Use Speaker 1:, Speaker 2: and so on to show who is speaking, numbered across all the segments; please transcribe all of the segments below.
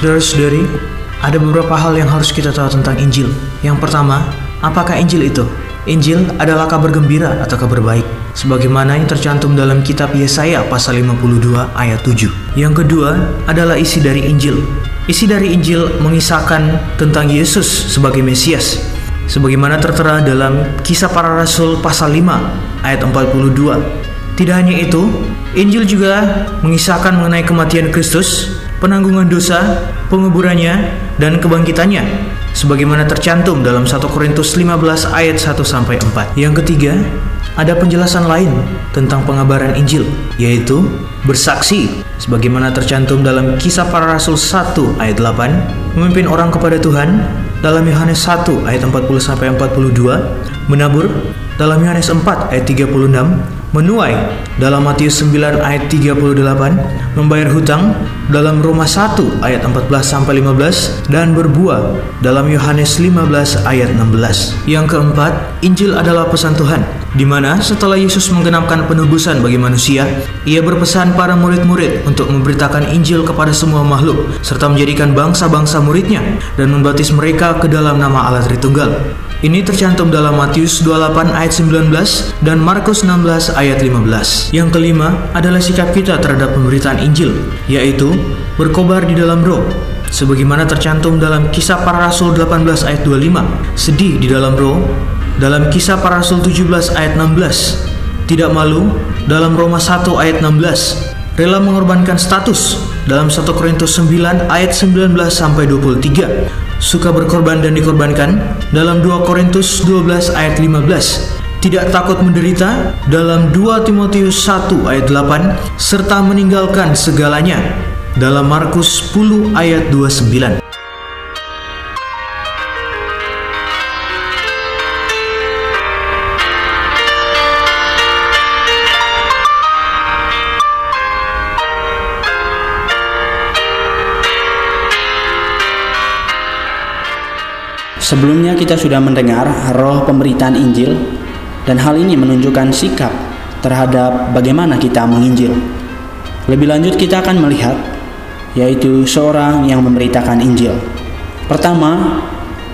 Speaker 1: Saudara-saudari, ada beberapa hal yang harus kita tahu tentang Injil. Yang pertama, apakah Injil itu? Injil adalah kabar gembira atau kabar baik, sebagaimana yang tercantum dalam kitab Yesaya pasal 52 ayat 7. Yang kedua adalah isi dari Injil. Isi dari Injil mengisahkan tentang Yesus sebagai Mesias, sebagaimana tertera dalam Kisah Para Rasul pasal 5 ayat 42. Tidak hanya itu, Injil juga mengisahkan mengenai kematian Kristus, penanggungan dosa, penguburannya, dan kebangkitannya sebagaimana tercantum dalam 1 Korintus 15 ayat 1 sampai 4. Yang ketiga, ada penjelasan lain tentang pengabaran Injil, yaitu bersaksi sebagaimana tercantum dalam Kisah Para Rasul 1 ayat 8, memimpin orang kepada Tuhan dalam Yohanes 1 ayat 40 sampai 42, menabur dalam Yohanes 4 ayat 36, menuai dalam Matius 9 ayat 38, membayar hutang dalam Roma 1 ayat 14 sampai 15 dan berbuah dalam Yohanes 15 ayat 16. Yang keempat, Injil adalah pesan Tuhan, di mana setelah Yesus menggenapkan penebusan bagi manusia, ia berpesan para murid-murid untuk memberitakan Injil kepada semua makhluk serta menjadikan bangsa-bangsa muridnya dan membaptis mereka ke dalam nama Allah Tritunggal. Ini tercantum dalam Matius 28 ayat 19 dan Markus 16 ayat 15. Yang kelima adalah sikap kita terhadap pemberitaan Injil, yaitu berkobar di dalam roh. Sebagaimana tercantum dalam kisah para rasul 18 ayat 25, sedih di dalam roh, dalam kisah para rasul 17 ayat 16, tidak malu dalam Roma 1 ayat 16, rela mengorbankan status dalam 1 Korintus 9 ayat 19 sampai 23, suka berkorban dan dikorbankan dalam 2 Korintus 12 ayat 15 tidak takut menderita dalam 2 Timotius 1 ayat 8 serta meninggalkan segalanya dalam Markus 10 ayat 29
Speaker 2: Sebelumnya kita sudah mendengar roh pemberitaan Injil dan hal ini menunjukkan sikap terhadap bagaimana kita menginjil. Lebih lanjut kita akan melihat yaitu seorang yang memberitakan Injil. Pertama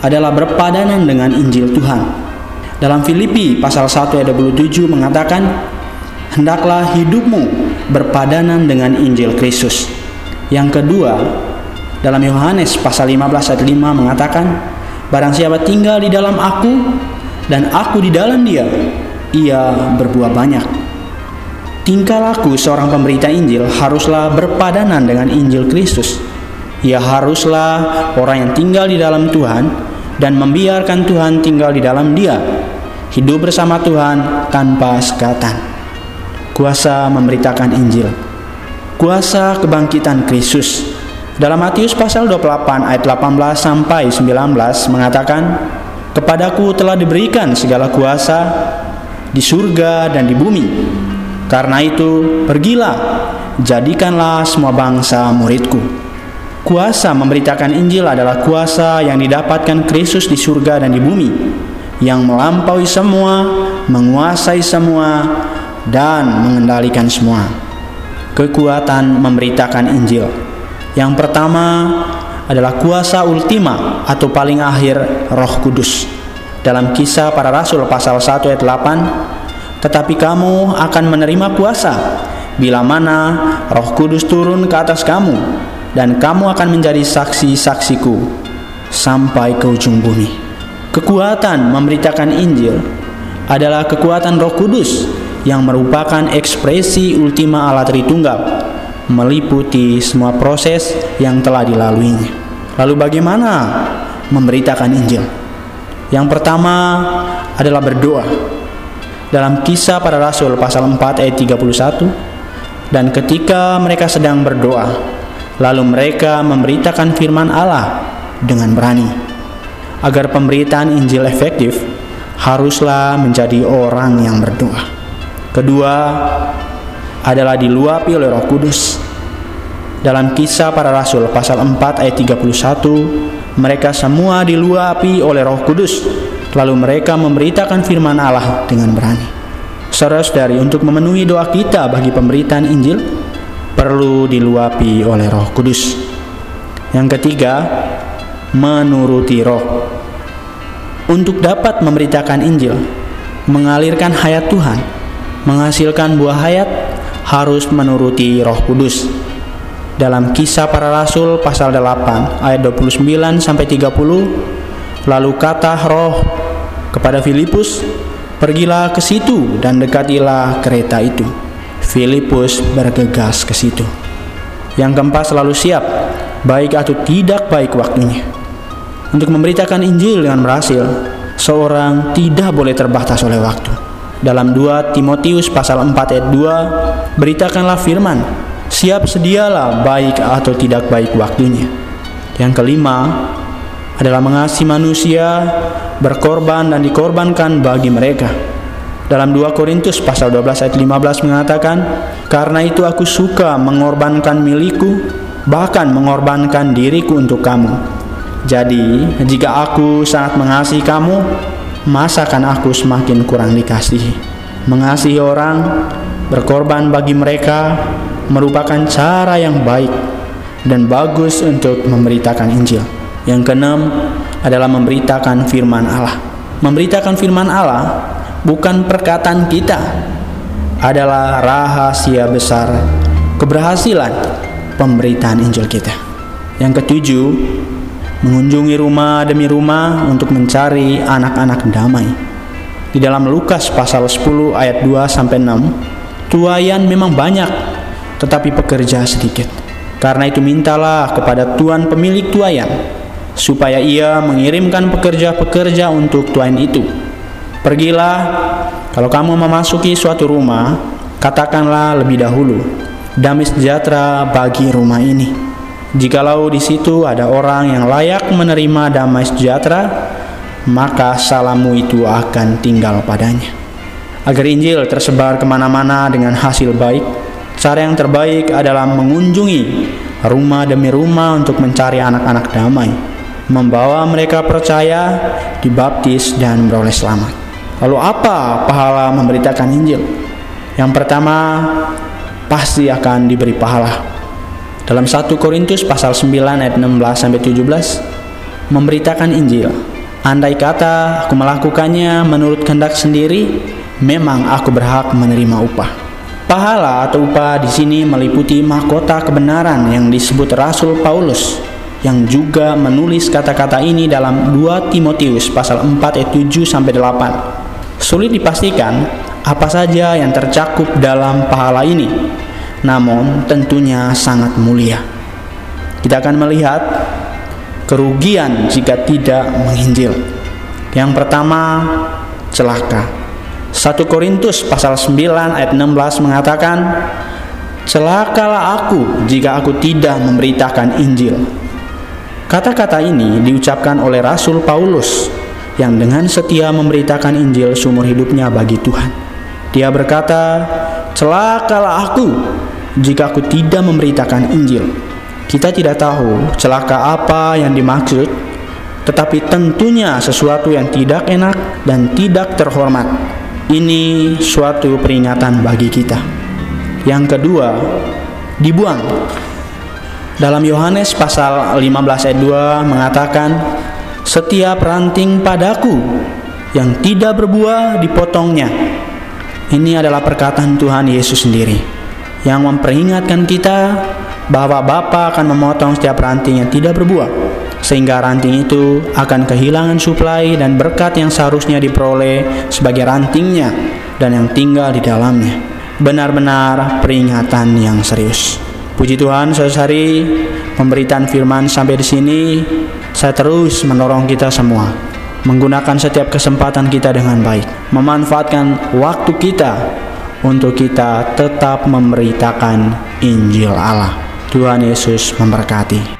Speaker 2: adalah berpadanan dengan Injil Tuhan. Dalam Filipi pasal 1 ayat 27 mengatakan, "Hendaklah hidupmu berpadanan dengan Injil Kristus." Yang kedua, dalam Yohanes pasal 15 ayat 5 mengatakan, Barang siapa tinggal di dalam aku dan aku di dalam dia, ia berbuah banyak. Tingkah laku seorang pemberita Injil haruslah berpadanan dengan Injil Kristus. Ia haruslah orang yang tinggal di dalam Tuhan dan membiarkan Tuhan tinggal di dalam dia. Hidup bersama Tuhan tanpa sekatan. Kuasa memberitakan Injil. Kuasa kebangkitan Kristus dalam Matius pasal 28 ayat 18 sampai 19 mengatakan, "Kepadaku telah diberikan segala kuasa di surga dan di bumi. Karena itu, pergilah, jadikanlah semua bangsa muridku." Kuasa memberitakan Injil adalah kuasa yang didapatkan Kristus di surga dan di bumi, yang melampaui semua, menguasai semua, dan mengendalikan semua. Kekuatan memberitakan Injil yang pertama adalah kuasa ultima atau paling akhir Roh Kudus. Dalam kisah para rasul pasal 1 ayat 8, tetapi kamu akan menerima kuasa bila mana Roh Kudus turun ke atas kamu dan kamu akan menjadi saksi-saksiku sampai ke ujung bumi. Kekuatan memberitakan Injil adalah kekuatan Roh Kudus yang merupakan ekspresi ultima Allah Tritunggal meliputi semua proses yang telah dilaluinya. Lalu bagaimana memberitakan Injil? Yang pertama adalah berdoa. Dalam kisah para rasul pasal 4 ayat 31 dan ketika mereka sedang berdoa lalu mereka memberitakan firman Allah dengan berani. Agar pemberitaan Injil efektif haruslah menjadi orang yang berdoa. Kedua, adalah diluapi oleh Roh Kudus. Dalam kisah para rasul pasal 4 ayat 31, mereka semua diluapi oleh Roh Kudus, lalu mereka memberitakan firman Allah dengan berani. Saudara-saudari, untuk memenuhi doa kita bagi pemberitaan Injil, perlu diluapi oleh Roh Kudus. Yang ketiga, menuruti roh. Untuk dapat memberitakan Injil, mengalirkan hayat Tuhan, menghasilkan buah hayat, harus menuruti roh kudus. Dalam kisah para rasul pasal 8 ayat 29 sampai 30, lalu kata roh kepada Filipus, pergilah ke situ dan dekatilah kereta itu. Filipus bergegas ke situ. Yang keempat selalu siap, baik atau tidak baik waktunya. Untuk memberitakan Injil dengan berhasil, seorang tidak boleh terbatas oleh waktu. Dalam 2 Timotius pasal 4 ayat 2, beritakanlah firman, siap sedialah baik atau tidak baik waktunya. Yang kelima adalah mengasihi manusia, berkorban dan dikorbankan bagi mereka. Dalam 2 Korintus pasal 12 ayat 15 mengatakan, "Karena itu aku suka mengorbankan milikku, bahkan mengorbankan diriku untuk kamu." Jadi, jika aku sangat mengasihi kamu, masakan aku semakin kurang dikasihi? Mengasihi orang, berkorban bagi mereka, merupakan cara yang baik dan bagus untuk memberitakan Injil. Yang keenam adalah memberitakan firman Allah. Memberitakan firman Allah bukan perkataan kita, adalah rahasia besar keberhasilan pemberitaan Injil kita. Yang ketujuh, mengunjungi rumah demi rumah untuk mencari anak-anak damai. Di dalam Lukas pasal 10 ayat 2 sampai 6, tuayan memang banyak, tetapi pekerja sedikit. Karena itu mintalah kepada tuan pemilik tuayan supaya ia mengirimkan pekerja-pekerja untuk tuan itu. Pergilah, kalau kamu memasuki suatu rumah, katakanlah lebih dahulu, damai sejahtera bagi rumah ini Jikalau di situ ada orang yang layak menerima damai sejahtera, maka salammu itu akan tinggal padanya. Agar Injil tersebar ke mana-mana dengan hasil baik, cara yang terbaik adalah mengunjungi rumah demi rumah untuk mencari anak-anak damai, membawa mereka percaya, dibaptis, dan beroleh selamat. Lalu apa pahala memberitakan Injil? Yang pertama, pasti akan diberi pahala dalam 1 Korintus pasal 9 ayat 16 sampai 17 memberitakan Injil. Andai kata aku melakukannya menurut kehendak sendiri, memang aku berhak menerima upah. Pahala atau upah di sini meliputi mahkota kebenaran yang disebut Rasul Paulus yang juga menulis kata-kata ini dalam 2 Timotius pasal 4 ayat 7 sampai 8. Sulit dipastikan apa saja yang tercakup dalam pahala ini namun tentunya sangat mulia. Kita akan melihat kerugian jika tidak menginjil. Yang pertama, celaka. 1 Korintus pasal 9 ayat 16 mengatakan, Celakalah aku jika aku tidak memberitakan Injil. Kata-kata ini diucapkan oleh Rasul Paulus yang dengan setia memberitakan Injil seumur hidupnya bagi Tuhan. Dia berkata, celakalah aku jika aku tidak memberitakan Injil. Kita tidak tahu celaka apa yang dimaksud, tetapi tentunya sesuatu yang tidak enak dan tidak terhormat. Ini suatu peringatan bagi kita. Yang kedua, dibuang. Dalam Yohanes pasal 15 ayat 2 mengatakan, "Setiap ranting padaku yang tidak berbuah dipotongnya." Ini adalah perkataan Tuhan Yesus sendiri yang memperingatkan kita bahwa Bapa akan memotong setiap ranting yang tidak berbuah sehingga ranting itu akan kehilangan suplai dan berkat yang seharusnya diperoleh sebagai rantingnya dan yang tinggal di dalamnya. Benar-benar peringatan yang serius. Puji Tuhan, saudari, pemberitaan firman sampai di sini saya terus mendorong kita semua menggunakan setiap kesempatan kita dengan baik, memanfaatkan waktu kita untuk kita tetap memberitakan Injil Allah. Tuhan Yesus memberkati.